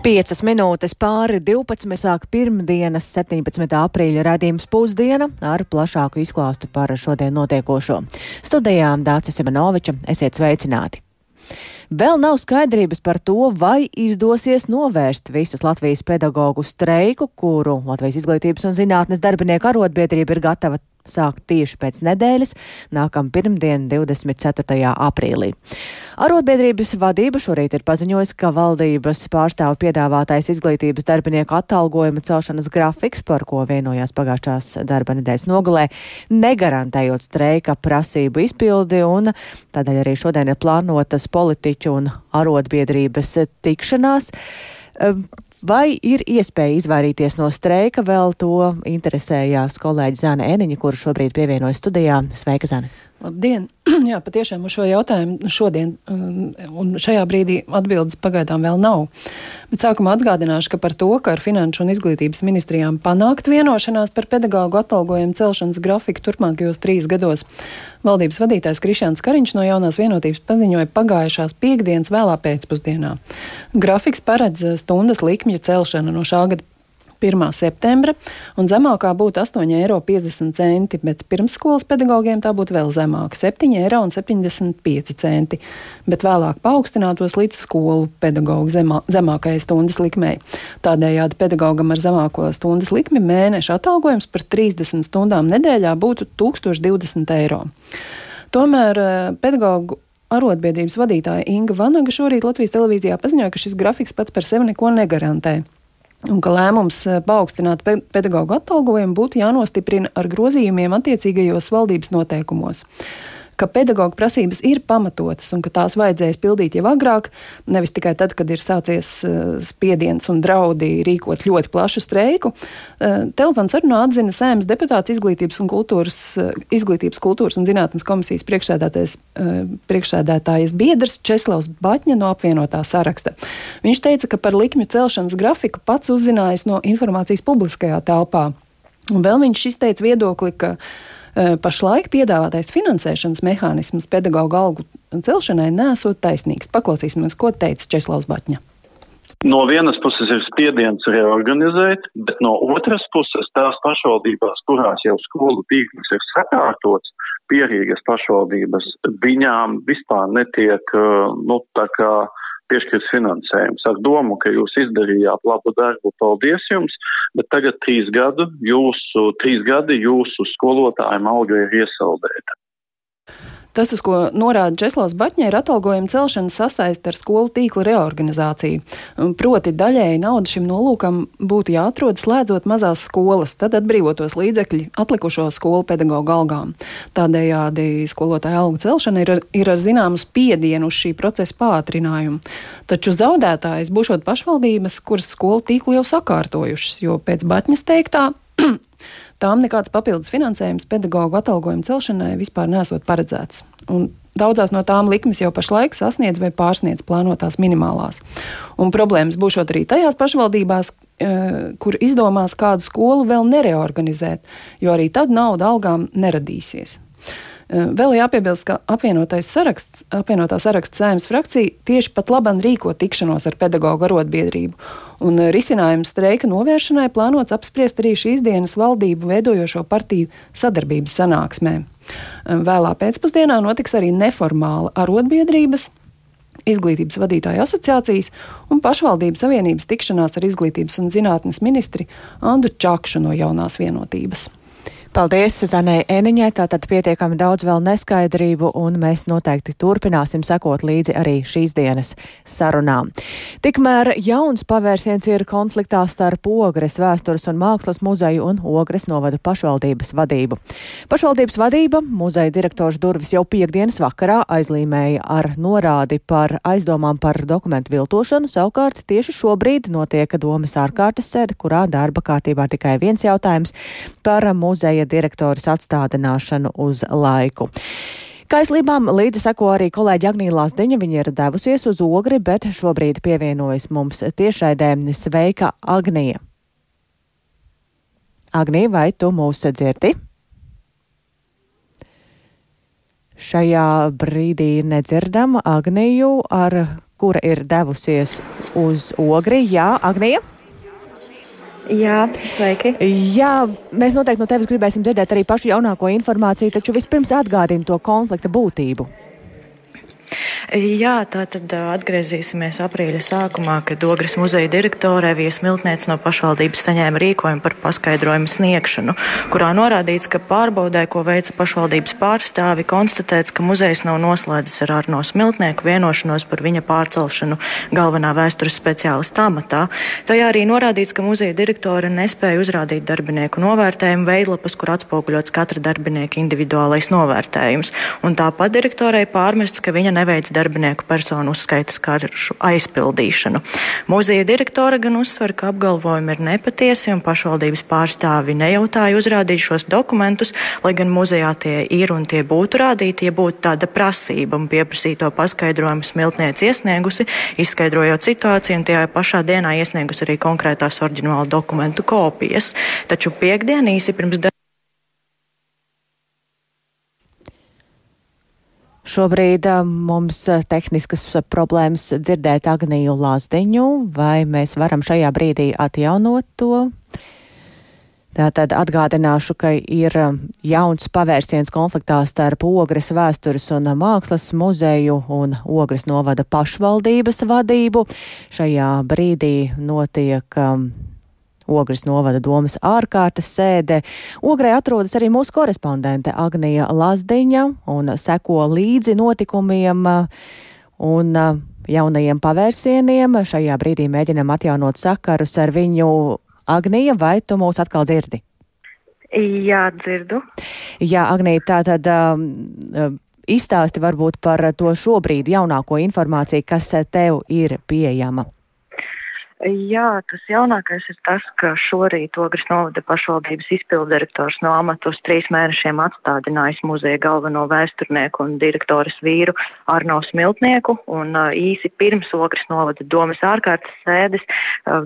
Piecas minūtes pāri 12. sāk pirmdienas 17. aprīļa radījums pusdiena ar plašāku izklāstu par šodien notiekošo. Studijām Dācis Semenoviča, esiet sveicināti! Vēl nav skaidrības par to, vai izdosies novērst visas Latvijas pedagoģu streiku, kuru Latvijas izglītības un zinātnes darbinieku arotbiedrība ir gatava sākt tieši pēc nedēļas, nākamā pirmdiena, 24. aprīlī. Arotbiedrības vadība šorīt ir paziņojusi, ka valdības pārstāvu piedāvātais izglītības darbinieku atalgojuma celšanas grafiks, par ko vienojās pagājušās darba nedēļas nogalē, negarantējot streika prasību izpildi, un tādēļ arī šodien ir plānotas politiķu un arotbiedrības tikšanās. Vai ir iespēja izvairīties no streika? Vēl to interesējās kolēģi Zana Eniņa, kura šobrīd pievienojas studijā. Sveika, Zana! Labdien! Jā, patiešām uz šo jautājumu šodien um, un šajā brīdī atbildes pagaidām vēl nav. Bet sākumā atgādināšu, ka par to, ka ar Finanšu un izglītības ministrijām panākt vienošanās par pedagāgu atalgojumu celšanas grafiku turpmākajos trīs gados, valdības vadītājs Krišāns Kariņš no jaunās vienotības paziņoja pagājušās piekdienas vēlā pēcpusdienā. Grafiks paredz stundas likmju celšanu no šā gada 1. septembra, un zemākā būtu 8,50 eiro, bet pirmsskolas pedagogiem tā būtu vēl zemāka - 7,75 eiro, bet vēlāk paaugstinātos līdz skolu pedagoģu zemā, zemākajai stundas likmei. Tādējādi pedagogam ar zemāko stundas likmi mēneša atalgojums par 30 stundām nedēļā būtu 1020 eiro. Tomēr eh, pedagoģu arotbiedrības vadītāja Inga Vanaga šorīt Latvijas televīzijā paziņoja, ka šis grafiks pats par sevi neko negarantē un ka lēmums eh, paaugstināt pedagoģu atalgojumu būtu jānostiprina ar grozījumiem attiecīgajos valdības noteikumos ka pedagoģa prasības ir pamatotas un ka tās vajadzēs pildīt jau agrāk, nevis tikai tad, kad ir sācies uh, spiediens un draudi rīkot ļoti plašu streiku. Uh, telefons sarunā atzina sēmas deputāts izglītības un kultūras, uh, izglītības, kultūras un zinātnes komisijas priekšsēdētājas biedrs Česlavs Batņa no apvienotā saraksta. Viņš teica, ka par likmju celšanas grafiku pats uzzinājis no informācijas publiskajā telpā. Un vēl viņš izteica viedokli, ka uh, Eh, pašlaik piedāvātais finansēšanas mehānisms pedagoģa algu celšanai nesot taisnīgs. Paklausīsimies, ko teica Česlavs Batņa. No vienas puses ir spiediens reorganizēt, bet no otras puses tās pašvaldībās, kurās jau skolu tīkls ir sakārtots, pierīgas pašvaldības, viņām vispār netiek, eh, nu, tā kā piešķirs finansējums ar domu, ka jūs izdarījāt labu darbu, paldies jums, bet tagad trīs gadu jūsu, trīs gadi jūsu skolotājiem alga ir iesaldēta. Tas, uz ko norāda Česlavs Batņē, ir atalgojuma celšana sasaist ar skolu tīkla reorganizāciju. Proti, daļēji nauda šim nolūkam būtu jāatrod slēdzot mazās skolas, tad atbrīvotos līdzekļi atlikušo skolu pedagoģu algām. Tādējādi skolotāja algu celšana ir, ir ar zināmu spiedienu uz šī procesa pātrinājumu. Taču zaudētājs būšot pašvaldības, kuras skolu tīklu jau sakārtojušas, jo pēc Batņas teiktā Tām nekāds papildus finansējums pedagoģu atalgojumu celšanai vispār nesot paredzēts. Un Daudzās no tām likmes jau pašlaik sasniedz vai pārsniedz plānotās minimālās. Un problēmas būs arī tajās pašvaldībās, e, kur izdomās kādu skolu vēl nereorganizēt, jo arī tad nauda algām neradīsies. Vēl jāpiebilst, ka apvienotais saraksts, apvienotā saraksta sēmas frakcija tieši pat labam rīko tikšanos ar pedagoģu arotbiedrību un risinājums streika novēršanai plānots apspriest arī šīs dienas valdību veidojošo partiju sadarbības sanāksmē. Vēlā pēcpusdienā notiks arī neformāla arotbiedrības, Izglītības vadītāju asociācijas un pašvaldības savienības tikšanās ar izglītības un zinātnes ministri Andu Čakšu no jaunās vienotības. Paldies Zanai Eniņai, tātad pietiekami daudz vēl neskaidrību, un mēs noteikti turpināsim sekot līdzi arī šīs dienas sarunām. Tikmēr jauns pavērsiens ir konfliktā starp Ogres vēstures un mākslas muzeju un Ogres novada pašvaldības vadību. Pašvaldības vadība muzeja direktors durvis jau piekdienas vakarā aizlīmēja ar norādi par aizdomām par dokumentu viltošanu, savukārt tieši šobrīd notiek domas ārkārtas sēde, kurā darba kārtībā tikai viens jautājums par muzeja muzeja direktoras atstādināšanu uz laiku. Kaislībām līdzi seko arī kolēģi Agnija Lazdiņa. Viņa ir devusies uz ogri, bet šobrīd pievienojas mums tiešraidē. Sveika, Agnija! Agnija, vai tu mūs dzirdi? šajā brīdī nedzirdam Agniju, ar kura ir devusies uz ogri. Jā, Agnija? Jā, sveiki. Jā, mēs noteikti no tevis gribēsim dzirdēt arī pašu jaunāko informāciju, taču vispirms atgādinu to konflikta būtību. Jā, tā tad atgriezīsimies aprīļa sākumā, kad Ogres muzeja direktore Vijas Miltniec no pašvaldības saņēma rīkojumu par paskaidrojumu sniegšanu, kurā norādīts, ka pārbaudē, ko veica pašvaldības pārstāvi, konstatēts, ka muzejs nav noslēdzis ar Arno Smiltnieku vienošanos par viņa pārcelšanu galvenā vēstures speciālista amatā. Tajā arī norādīts, ka muzeja direktore nespēja uzrādīt darbinieku novērtējumu veidlapas, kur atspoguļots katra darbinieka individuālais novērtējums. Un tāpat direktorei pārmests, ka viņa neveic darbinieku personu uzskaitas karšu aizpildīšanu. Muzeja direktore gan uzsver, ka apgalvojumi ir nepatiesi un pašvaldības pārstāvi nejautāja uzrādīt šos dokumentus, lai gan muzejā tie ir un tie būtu rādīti, ja būtu tāda prasība un pieprasīto paskaidrojumu smiltniece iesniegusi, izskaidrojot situāciju un tajā pašā dienā iesniegusi arī konkrētās oriģināla dokumentu kopijas. Taču piekdien īsi pirms Šobrīd mums tehniskas problēmas dzirdēt Agniju Lāsdiņu, vai mēs varam šajā brīdī atjaunot to? Tātad atgādināšu, ka ir jauns pavērsiens konfliktā starp Ogres vēstures un mākslas muzeju un Ogres novada pašvaldības vadību. Šajā brīdī notiek Ogres novada domas ārkārtas sēde. Ogrē atrodas arī mūsu korespondente Agnija Lazdiņa un seko līdzi notikumiem un jaunajiem pavērsieniem. Šajā brīdī mēģinam atjaunot sakarus ar viņu. Agnija, vai tu mūs atkal dzirdi? Jā, dzirdu. Jā, Agnija, tā tad. Um, Izstāsti varbūt par to šobrīd jaunāko informāciju, kas tev ir pieejama. Jā, tas jaunākais ir tas, ka šorīt Ogres novada pašvaldības izpildirektors no amata uz trīs mēnešiem atstādinājis muzeja galveno vēsturnieku un direktoras vīru Arno Smiltnieku. Un, īsi pirms Ogres novada domas ārkārtas sēdes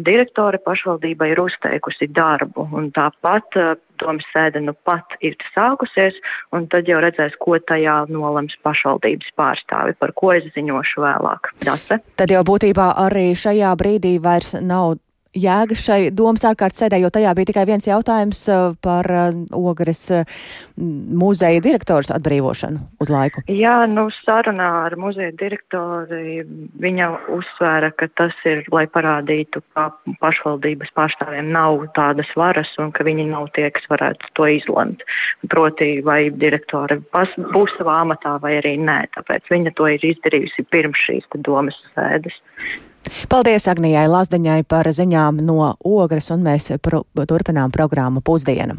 direktore pašvaldībai ir uzteikusi darbu. Tāpat domas sēde nu pat ir sākusies, un tad jau redzēs, ko tajā nolems pašvaldības pārstāvi, par ko es ziņošu vēlāk. Dase? Tad jau būtībā arī šajā brīdī vairs nav jēga šai domas ārkārtas sēdē, jo tajā bija tikai viens jautājums uh, par uh, Ogres uh, muzeja direktors atbrīvošanu uz laiku. Jā, nu sarunā ar muzeja direktori viņa uzsvēra, ka tas ir, lai parādītu, ka pašvaldības pārstāvjiem nav tādas varas un ka viņi nav tie, kas varētu to izlemt. Proti, vai direktore būs savā amatā vai arī nē. Tāpēc viņa to ir izdarījusi pirms šīs domas sēdes. Paldies Agnijai Lazdeņai par ziņām no Ogres, un mēs pro turpinām programmu pusdienu.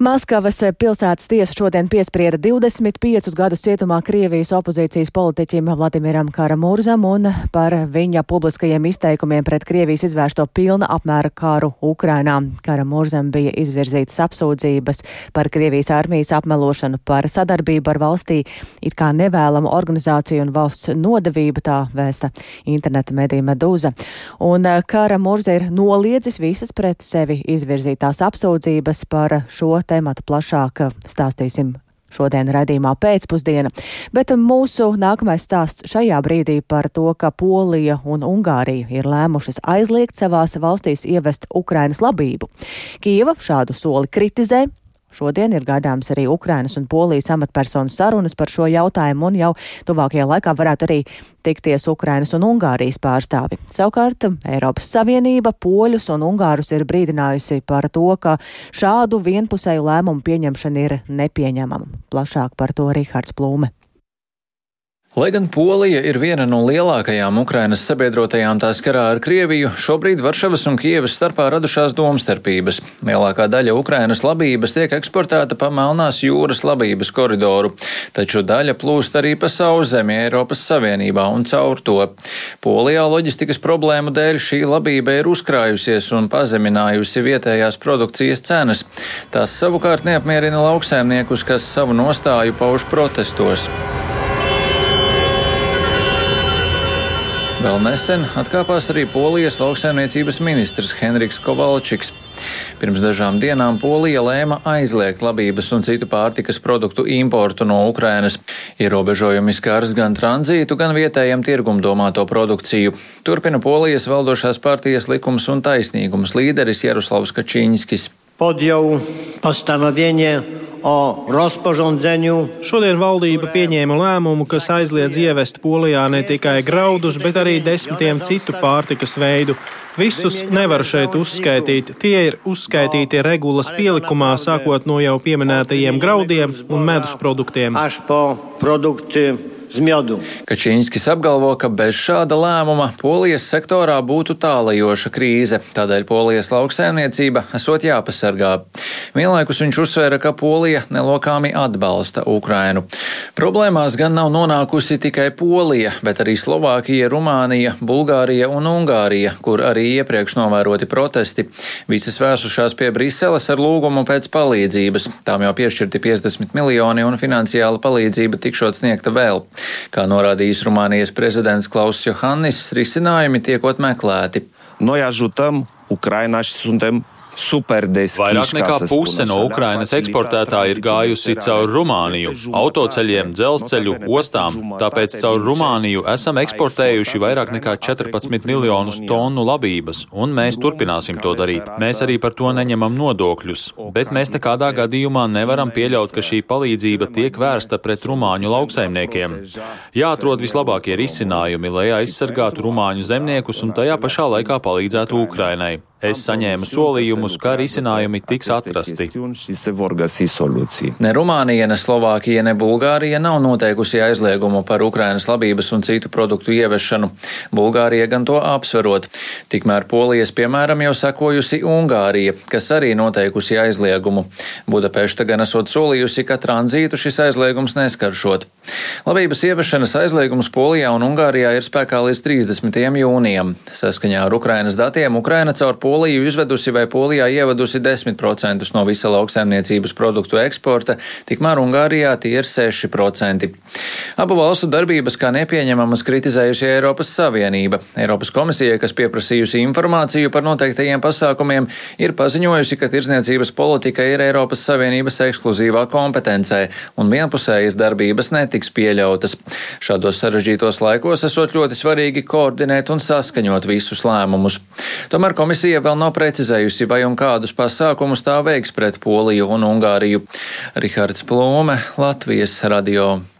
Maskavas pilsētas tiesa šodien piesprieda 25 gadus cietumā Krievijas opozīcijas politiķim Vladimiram Karamurzam un par viņa publiskajiem izteikumiem pret Krievijas izvērsto pilna apmēra kāru Ukrainā. Karamurzam bija izvirzītas apsūdzības par Krievijas armijas apmelošanu, par sadarbību ar valstī it kā nevēlamu organizāciju un valsts nodevību, tā vēsta interneta medija Medūza. Un Karamurza ir noliedzis visas pret sevi izvirzītās apsūdzības par šo tēmatu plašāk stāstīsim šodien redzījumā pēcpusdiena, bet mūsu nākamais stāsts šajā brīdī par to, ka Polija un Ungārija ir lēmušas aizliegt savās valstīs ievest Ukrainas labību. Kieva šādu soli kritizē, Šodien ir gaidāms arī Ukrainas un Polijas amatpersonu sarunas par šo jautājumu, un jau tuvākajā laikā varētu arī tikties Ukrainas un Ungārijas pārstāvi. Savukārt Eiropas Savienība poļus un ungārus ir brīdinājusi par to, ka šādu vienpusēju lēmumu pieņemšana ir nepieņemama. Plašāk par to Rihards Plūme. Lai gan Polija ir viena no lielākajām Ukrainas sabiedrotajām tās karā ar Krieviju, šobrīd Varšavas un Kievas starpā radušās domstarpības. Lielākā daļa Ukrainas labības tiek eksportēta pa Melnās jūras labības koridoru, taču daļa plūst arī pa sauszemi Eiropas Savienībā un caur to. Polijā loģistikas problēmu dēļ šī labība ir uzkrājusies un pazeminājusi vietējās produkcijas cenas. Tas savukārt neapmierina lauksēmniekus, kas savu nostāju pauž protestos. Vēl nesen atkāpās arī Polijas lauksaimniecības ministrs Henriks Kovalčiks. Pirms dažām dienām Polija lēma aizliegt labības un citu pārtikas produktu importu no Ukrainas. Ierobežojumi skars gan tranzītu, gan vietējiem tirgum domāto produkciju. Turpina Polijas valdošās partijas likums un taisnīgums līderis Jaroslavs Kačīņskis. Podjau postanovienie o rozporządzeniu. Šodien valdība pieņēma lēmumu, kas aizliedz ievest Polijā ne tikai graudus, bet arī desmitiem citu pārtikas veidu. Visus nevaru šeit uzskaitīt. Tie ir uzskaitīti regulas pielikumā, sākot no jau pieminētajiem graudiem un medus produktiem. Produkty zmiodu. Kačīnskis apgalvo, ka bez šāda lēmuma polijas sektorā būtu tālajoša krīze, tādēļ polijas lauksēmniecība esot jāpasargā. Vienlaikus viņš uzsvēra, ka polija nelokāmi atbalsta Ukrainu. Problēmās gan nav nonākusi tikai Polija, bet arī Slovākija, Rumānija, Bulgārija un Ungārija, kur arī iepriekš novēroti protesti. Visas vērsušās pie Briseles ar lūgumu pēc palīdzības. Tām jau piešķirti 50 miljoni un finansiāla palīdzība tikšot sniegta vēl. Kā norādījis Rumānijas prezidents Klauss Johannis, risinājumi tiekot meklēti. Noi ajutăm Ucraina și suntem. Vairāk nekā puse no Ukrainas eksportētāji ir gājusi caur Rumāniju, autoceļiem, dzelzceļu, ostām. Tāpēc caur Rumāniju esam eksportējuši vairāk nekā 14 miljonus tonu labības, un mēs turpināsim to darīt. Mēs arī par to neņemam nodokļus, bet mēs nekādā gadījumā nevaram pieļaut, ka šī palīdzība tiek vērsta pret rumāņu lauksaimniekiem. Jāatrod vislabākie risinājumi, lai aizsargātu rumāņu zemniekus un tajā pašā laikā palīdzētu Ukrainai. Es saņēmu solījumus, ka risinājumi tiks atrasti. Ne Rumānija, ne Slovākija, ne Bulgārija nav noteikusi aizliegumu par Ukrainas labības un citu produktu ieviešanu. Bulgārija gan to apsverot. Tikmēr Polijas piemēram jau sekojusi Ungārija, kas arī noteikusi aizliegumu. Budapešta gan esot solījusi, ka tranzītu šis aizliegums neskaršot. Labības ieviešanas aizliegums Polijā un Ungārijā ir spēkā līdz 30. jūnijam. Saskaņā ar Ukrainas datiem Ukraina caur Poliju izvedusi vai Polijā ievedusi 10% no visa lauksaimniecības produktu eksporta, tikmēr Ungārijā tie ir 6%. Abu valstu darbības kā nepieņemamas kritizējusi Eiropas Savienība. Eiropas komisija, kas pieprasījusi informāciju par noteiktajiem pasākumiem, ir paziņojusi, ka tirzniecības politika ir Eiropas Savienības ekskluzīvā kompetencē un vienpusējas darbības netiks pieļautas. Šādos sarežģītos laikos esot ļoti svarīgi koordinēt un saskaņot visus lēmumus. Tomēr komisija vēl nav precizējusi, vai un kādus pasākumus tā veiks pret Poliju un Ungāriju. Rihards Plūme, Latvijas radio.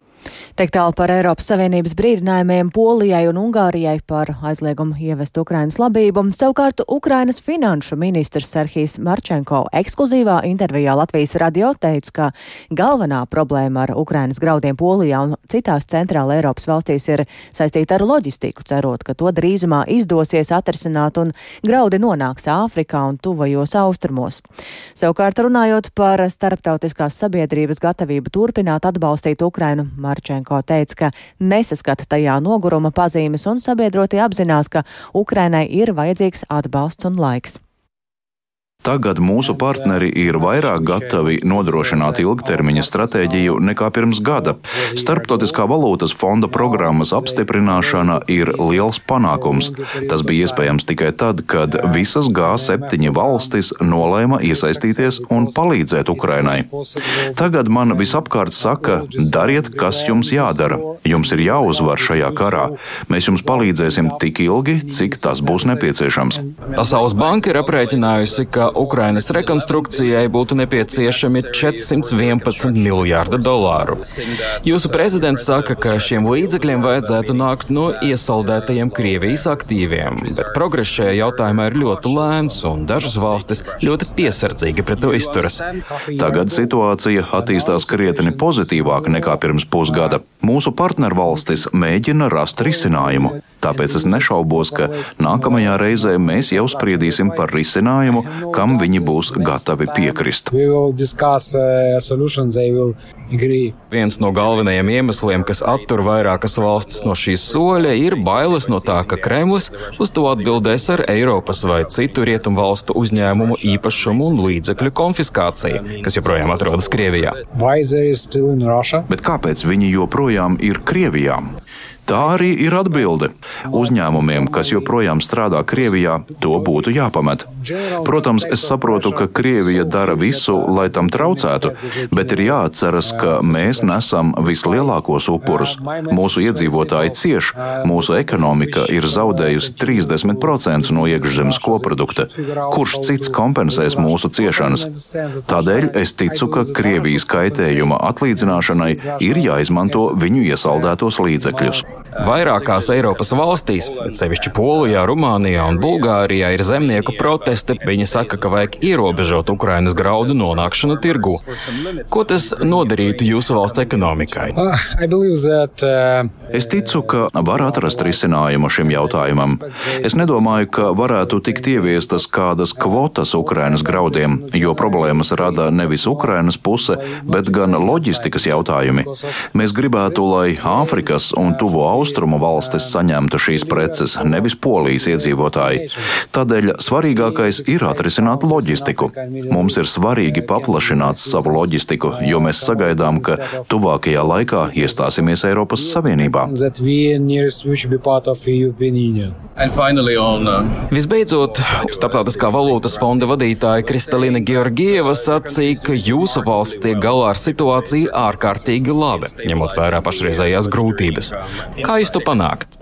Teikt tālu par Eiropas Savienības brīdinājumiem Polijai un Ungārijai par aizliegumu ievest Ukrainas labību. Savukārt Ukrainas finanšu ministrs Serhijas Marčenko ekskluzīvā intervijā Latvijas radio teica, ka galvenā problēma ar Ukrainas graudiem Polijā un citās centrāla Eiropas valstīs ir saistīta ar loģistiku, cerot, ka to drīzumā izdosies atrisināt un graudi nonāks Āfrikā un tuvajos austrumos. Savukārt runājot par starptautiskās sabiedrības gatavību turpināt atbalstīt Ukrainu, Marčenko Lukašenko teica, ka nesaskata tajā noguruma pazīmes un sabiedrotie apzinās, ka Ukrainai ir vajadzīgs atbalsts un laiks. Tagad mūsu partneri ir vairāk gatavi nodrošināt ilgtermiņa stratēģiju nekā pirms gada. Starptautiskā valūtas fonda programmas apstiprināšana ir liels panākums. Tas bija iespējams tikai tad, kad visas G7 valstis nolēma iesaistīties un palīdzēt Ukrainai. Tagad man visapkārt saka, dariet, kas jums jādara. Jums ir jāuzvar šajā karā. Mēs jums palīdzēsim tik ilgi, cik tas būs nepieciešams. Pasaules banka ir aprēķinājusi, ka Ukrainas rekonstrukcijai būtu nepieciešami 411 miljārdi dolāru. Jūsu prezidents saka, ka šiem līdzekļiem vajadzētu nākt no iesaldētajiem Krievijas aktīviem, bet progress šajā jautājumā ir ļoti lēns un dažas valstis ļoti piesardzīgi pret to izturas. Tagad situācija attīstās krietni pozitīvāk nekā pirms pusgada. Mūsu partnervalstis mēģina rast risinājumu. Tāpēc es nešaubos, ka nākamajā reizē mēs jau spriedīsim par risinājumu, kam viņi būs gatavi piekrist. Viens no galvenajiem iemesliem, kas attur vairākas valstis no šīs soļa, ir bailes no tā, ka Kremlis uz to atbildēs ar Eiropas vai citu rietumu valstu uzņēmumu īpašumu un līdzekļu konfiskāciju, kas joprojām atrodas Krievijā. Bet kāpēc viņi joprojām ir Krievijā? Tā arī ir atbilde. Uzņēmumiem, kas joprojām strādā Krievijā, to būtu jāpamet. Protams, es saprotu, ka Krievija dara visu, lai tam traucētu, bet ir jāatceras, ka mēs nesam vislielākos upurus. Mūsu iedzīvotāji cieš, mūsu ekonomika ir zaudējusi 30% no iekšzemes koprodukta. Kurš cits kompensēs mūsu ciešanas? Tādēļ es ticu, ka Krievijas kaitējuma atlīdzināšanai ir jāizmanto viņu iesaldētos līdzekļus. Vairākās Eiropas valstīs, sevišķi Polijā, Rumānijā un Bulgārijā, ir zemnieku protesti. Viņi saka, ka vajag ierobežot Ukrainas graudu nonākšanu tirgu. Ko tas nodarītu jūsu valsts ekonomikai? Es ticu, ka var atrast risinājumu šim jautājumam. Es nedomāju, ka varētu tikt ieviestas kādas kvotas Ukrainas graudiem, jo problēmas rada nevis Ukrainas puse, bet gan loģistikas jautājumi. Mēs gribētu, lai Āfrikas un Tuvo austrumu valstis saņemtu šīs preces, nevis polijas iedzīvotāji. Tādēļ svarīgākais ir atrisināt loģistiku. Mums ir svarīgi paplašināt savu loģistiku, jo mēs sagaidām, ka tuvākajā laikā iestāsimies Eiropas Savienībā. Visbeidzot, Starptautiskā valūtas fonda vadītāja Kristalina Georgieva sacīja, ka jūsu valsts tiek galā ar situāciju ārkārtīgi labi, ņemot vērā pašreizējās grūtības. Kā jūs to panākt?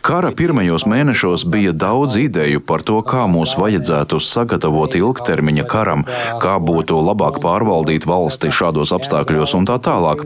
Kara pirmajos mēnešos bija daudz ideju par to, kā mūs vajadzētu sagatavot ilgtermiņa karam, kā būtu labāk pārvaldīt valsti šādos apstākļos un tā tālāk.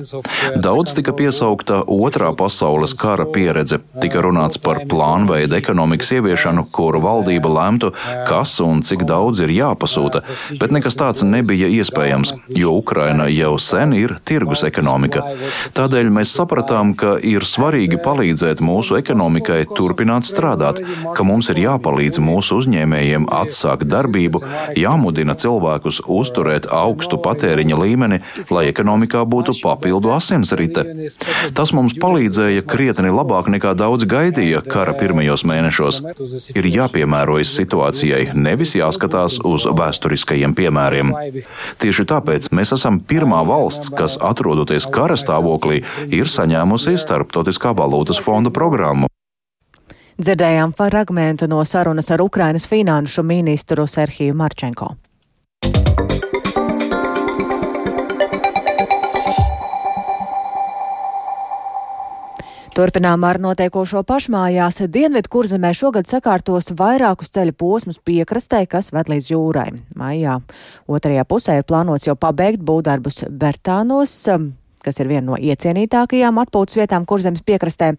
Daudz tika piesaukta otrā pasaules kara pieredze, tika runāts par plānveidu ekonomikas ieviešanu, kuru valdība lemtu, kas un cik daudz ir jāpasūta, bet nekas tāds nebija iespējams, jo Ukraina jau sen ir tirgus ekonomika. Tādēļ mēs sapratām, ka ir svarīgi svarīgi palīdzēt mūsu ekonomikai turpināt strādāt, ka mums ir jāpalīdz mūsu uzņēmējiem atsākt darbību, jāmudina cilvēkus uzturēt augstu patēriņa līmeni, lai ekonomikā būtu papildu asinsrite. Tas mums palīdzēja krietni labāk nekā daudz gaidīja kara pirmajos mēnešos. Ir jāpiemērojas situācijai, nevis jāskatās uz vēsturiskajiem piemēriem. Tieši tāpēc mēs esam pirmā valsts, kas, atrodoties kara stāvoklī, ir saņēmusi starptautiskā valūtas fonda programmu. Dzirdējām fragmentu no sarunas ar Ukrainas finanšu ministru Serhiju Marčenko. Turpinām ar notiekošo pašmājās. Dienvidu kurzemē šogad sakārtos vairākus ceļa posmus piekrastē, kas ved līdz jūrai. Maijā otrajā pusē ir plānots jau pabeigt būvdarbus Bertānos, kas ir viena no iecienītākajām atpūtas vietām kurzemes piekrastē.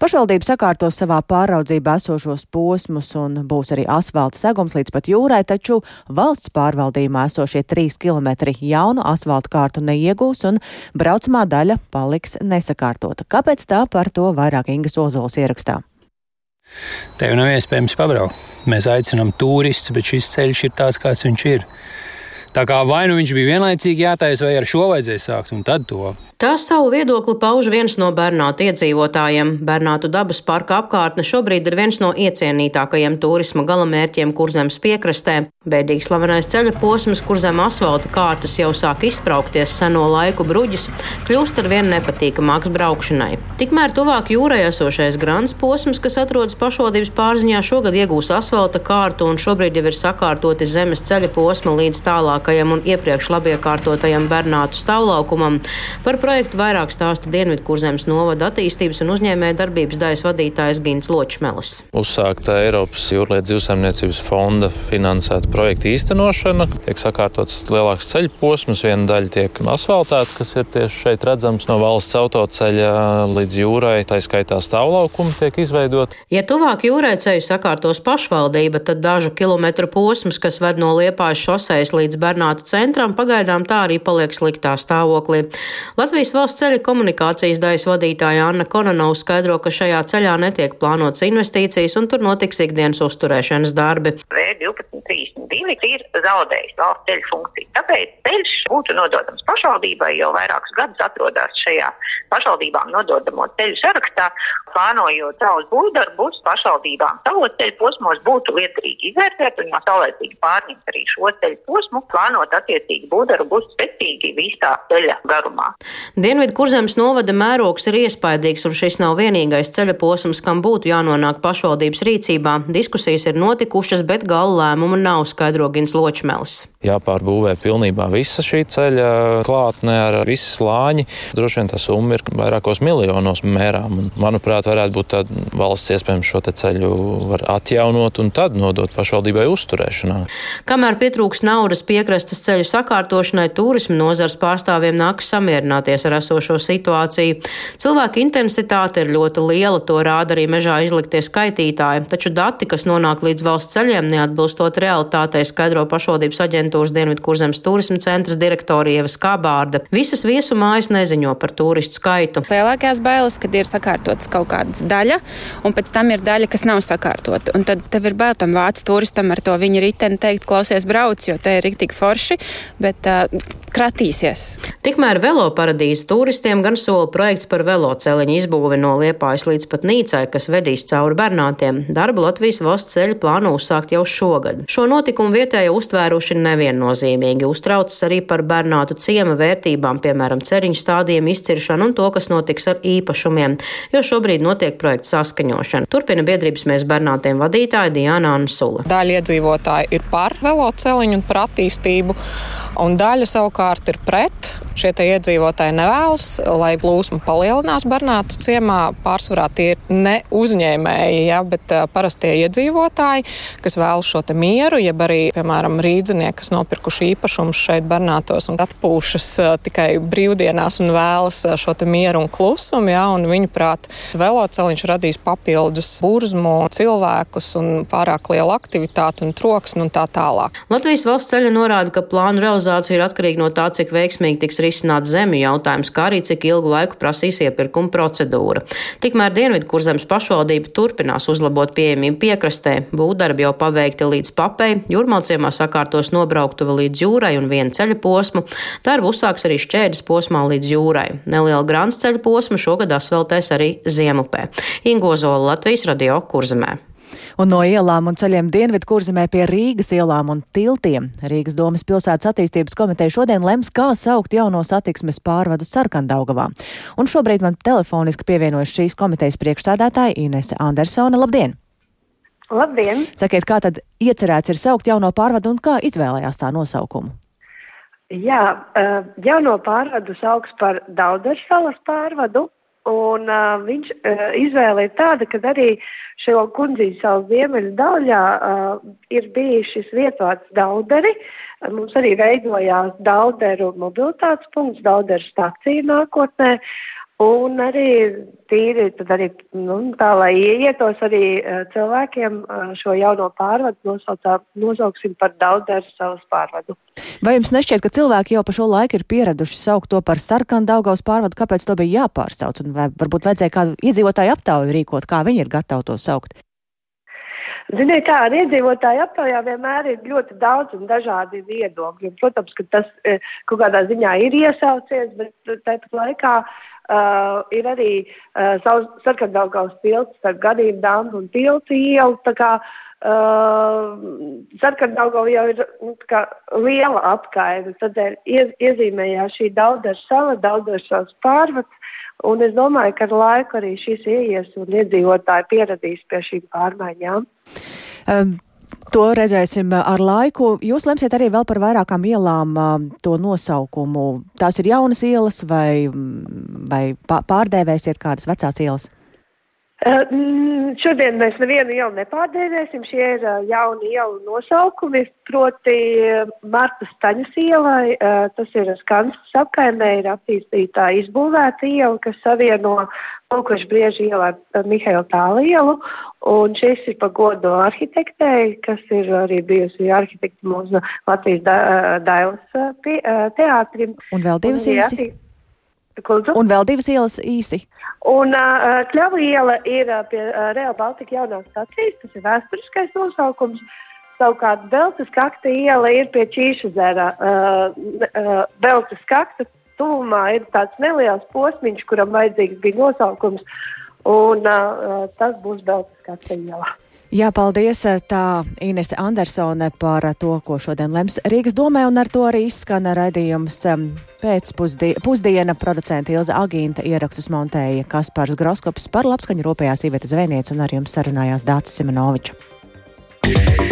Pašvaldība sakārtos savā pāraudzībā esošos posmus un būs arī asfalta segums līdz pat jūrai, taču valsts pārvaldījumā esošie trīs kilometri jaunu asfalta kārtu neiegūs un braucamā daļa paliks nesakārtota. Kāpēc tā par to vairāk Ingas Ozols ierakstā? Tev nav iespējams pabraukt. Mēs aicinām turistus, bet šis ceļš ir tāds, kāds viņš ir. Tā kā vai nu viņš bija vienlaicīgi jātaisa, vai ar šo vajadzēja sākt, un tad to. Tā savu viedokli pauž viens no Bernātu iedzīvotājiem. Bernātu dabas parka apkārtne šobrīd ir viens no iecienītākajiem turisma galamērķiem kurzemes piekrastē. Bēdīgi slavenais ceļa posms, kur zem asfalta kārtas jau sāk izspraukties seno laiku bruģis, kļūst ar vien nepatīkamāks braukšanai. Tikmēr tuvāk jūrai esošais grants posms, kas atrodas pašvaldības pārziņā, šogad iegūs asfalta kārtu un šobrīd jau ir sakārtoti zemes ceļa posma līdz tālākajam un iepriekš labiekārtotajam Bernātu stāvlaukumam. Par projektu vairāk stāsta Dienvidkurzemes novada attīstības un uzņēmēja darbības daļas vadītājs Gins Ločmelis. Uzsākta Eiropas jūrlietu zivsaimniecības fonda finansēta projekta īstenošana. Tiek sakārtots lielāks ceļu posms, viena daļa tiek asfaltēta, kas ir tieši šeit redzams no valsts autoceļa līdz jūrai, tā skaitā stāvlaukumi tiek izveidot. Ja tuvāk jūrai ceļu sakārtos pašvaldība, tad dažu kilometru posms, kas ved no Liepājas šoseis līdz Bernātu centram, pagaidām tā arī paliek sliktā stāvoklī. Latvijas valsts ceļa komunikācijas daļas vadītāja Anna Kononova skaidro, ka šajā ceļā netiek plānotas investīcijas un tur notiks ikdienas uzturēšanas darbi. V1232 brīvī ir zaudējis valsts ceļu funkciju. Tāpēc ceļš būtu nododams pašvaldībai, jau vairākus gadus atrodas šajā pašvaldībām nododamo ceļu sarakstā, plānojot savus būvdarbus pašvaldībām. Savos ceļu posmos būtu liederīgi izvērtēt un jau saulēcīgi pārņemt arī šo ceļu posmu, plānot attiecīgi būvdarbus spēcīgi visā ceļa garumā. Dienvidu kurzemes novada mērogs ir iespaidīgs, un šis nav vienīgais ceļa posms, kam būtu jānonāk pašvaldības rīcībā. Diskusijas ir notikušas, bet gala lēmumu nav skaidro Gins Ločmēls. Jāpārbūvē pilnībā visa šī ceļa klātne ar visu slāņi. Droši vien tā summa ir vairākos miljonos mērām. Un, manuprāt, varētu būt tāda valsts iespējams šo ceļu var atjaunot un tad nodot pašvaldībai uzturēšanā. Kamēr pietrūks naudas piekrastes ceļu sakārtošanai, turisma nozars pārstāvjiem nāks samierināties ar esošo situāciju. Cilvēku intensitāte ir ļoti liela, to rāda arī mežā izliktie skaitītāji, taču dati, kas nonāk līdz valsts ceļiem, neatbilstot realitātei, skaidro pašvaldības aģentūras Dienvidu kurzemes turisma centras direktori Ieva Skabārda. Visas viesu mājas neziņo par turistu skaitu. Lielākās bailes, kad ir sakārtotas kaut kādas daļa, un pēc tam ir daļa, kas nav sakārtota. Un tad tev ir bail tam vācu turistam ar to viņa riteni teikt, klausies, brauc, jo te ir riktīgi forši, bet uh, kratīsies. Tikmēr velo paradīzes turistiem gan sola projekts par veloceliņu izbūvi no Liepājas līdz pat Nīcai, kas vedīs cauri Bernātiem. Darbu Latvijas valsts ceļa plāno uzsākt jau šogad. Šo notikumu vietēji uztvēruši neviennozīmīgi. Uztraucas arī par Bernātu ciema vērtībām, piemēram, ceriņu stādījumu izciršanu un to, kas notiks ar īpašumiem, jo šobrīd notiek projekta saskaņošana. Turpina biedrības mēs Bernātiem vadītāja Diana Ansula. Daļa iedzīvotāji ir par veloceliņu un par attīstību, un daļa savukārt ir pret. Šie iedzīvotāji nevēlas, lai plūsma palielinās Bernātu ciemā. Pārsvarā tie ir ne uzņēmēji, ja, bet parastie iedzīvotāji, kas vēlas šo mieru, jeb arī, piemēram, rīdzinieki, kas nopirkuši īpašumus šeit Bernātos un atpūšas tikai brīvdienās un vēlas šo mieru un klusumu. Ja, un viņu prāt, veloceliņš radīs papildus burzmu, cilvēkus un pārāk lielu aktivitāti un troksni un tā tālāk. Latvijas valsts ceļa norāda, ka plānu realizācija ir atkarīga no tā, cik veiksmīgi tiks risināt zemju jautājums, kā arī cik ilgu laiku prasīs iepirkuma procedūra. Tikmēr Dienvidu kurzemes pašvaldība turpinās uzlabot pieejamību piekrastē. Būvdarbi jau paveikti līdz papei, jūrmalciemā sakārtos nobrauktuve līdz jūrai un viena ceļa posmu. Darbu uzsāks arī šķēdes posmā līdz jūrai. Neliela grāns ceļa posma šogad asfaltēs arī Ziemupē. Ingozola Latvijas radio kurzemē un no ielām un ceļiem dienvidu kurzemē pie Rīgas ielām un tiltiem. Rīgas domas pilsētas attīstības komiteja šodien lems, kā saukt jauno satiksmes pārvadu Sarkandaugavā. Un šobrīd man telefoniski pievienojas šīs komitejas priekšstādātāja Inese Andersona. Labdien! Labdien! Sakiet, kā tad iecerēts ir saukt jauno pārvadu un kā izvēlējās tā nosaukumu? Jā, jauno pārvadu sauks par Daudersalas pārvadu, Un, uh, viņš uh, izvēle ir tāda, ka arī šajā kundzīs savu ziemeļu daļā uh, ir bijis šis vietvārds dauderi. Uh, mums arī veidojās dauderu mobilitātes punkts, dauderu stācija nākotnē. Un arī tīri arī, nu, tā, lai ieietos arī uh, cilvēkiem uh, šo jauno pārvadu, nosaucā, nosauksim par daudz savus pārvadu. Vai jums nešķiet, ka cilvēki jau pa šo laiku ir pieraduši saukt to par sarkanu Daugaus pārvadu, kāpēc to bija jāpārsauc? Un vai varbūt vajadzēja kādu iedzīvotāju aptauju rīkot, kā viņi ir gatavi to saukt? Ziniet, kā ar iedzīvotāju aptaujā vienmēr ir ļoti daudz un dažādi viedokļi. Protams, ka tas kaut kādā ziņā ir iesaucies, bet tāpat laikā Uh, ir arī uh, sarkandaugaus tilts starp gadījumu dambu un tiltu ielu. Uh, Sarkandaugava jau ir nu, liela apkaime, tādēļ iez, iezīmējās šī daudzeru sala, daudzeru savas pārvads. Es domāju, ka ar laiku arī šīs ieies un iedzīvotāji pieradīs pie šīm pārmaiņām. Um. To redzēsim ar laiku. Jūs lemsiet arī vēl par vairākām ielām to nosaukumu. Tās ir jaunas ielas vai, vai pārdēvēsiet kādas vecās ielas? Uh, šodien mēs nevienu ielu nepārdēvēsim. Šie ir uh, jauni ielu nosaukumi. Proti, uh, Marta Staņas ielai, uh, tas ir Skansas apkaimē, ir attīstītā izbūvēta iela, kas savieno Lūkošu briežu ielu ar Mihaila Tāla ielu. Un šis ir pagodu arhitektei, kas ir arī bijusi arhitekta mūsu Latvijas da, Dailas teātrim. Un vēl divas īsi. Kultu. Un vēl divas ielas īsi. Un uh, Kļava iela ir uh, pie uh, Real Baltica jaunās stācijas, tas ir vēsturiskais nosaukums. Savukārt Beltas kakta iela ir pie Čīšazera. Uh, uh, Beltas kakta tuvumā ir tāds neliels posmiņš, kuram vajadzīgs bija nosaukums, un uh, tas būs Beltas kakta iela. Jā, paldies tā Inese Andersone par to, ko šodien lems Rīgas domē, un ar to arī izskan raidījums pēc pusdiena producenta Ilza Agīnta ierakstus montēja Kaspars Groskops par labskaņu rūpējās Iveta Zvēniec un ar jums sarunājās Dācis Simenovičs.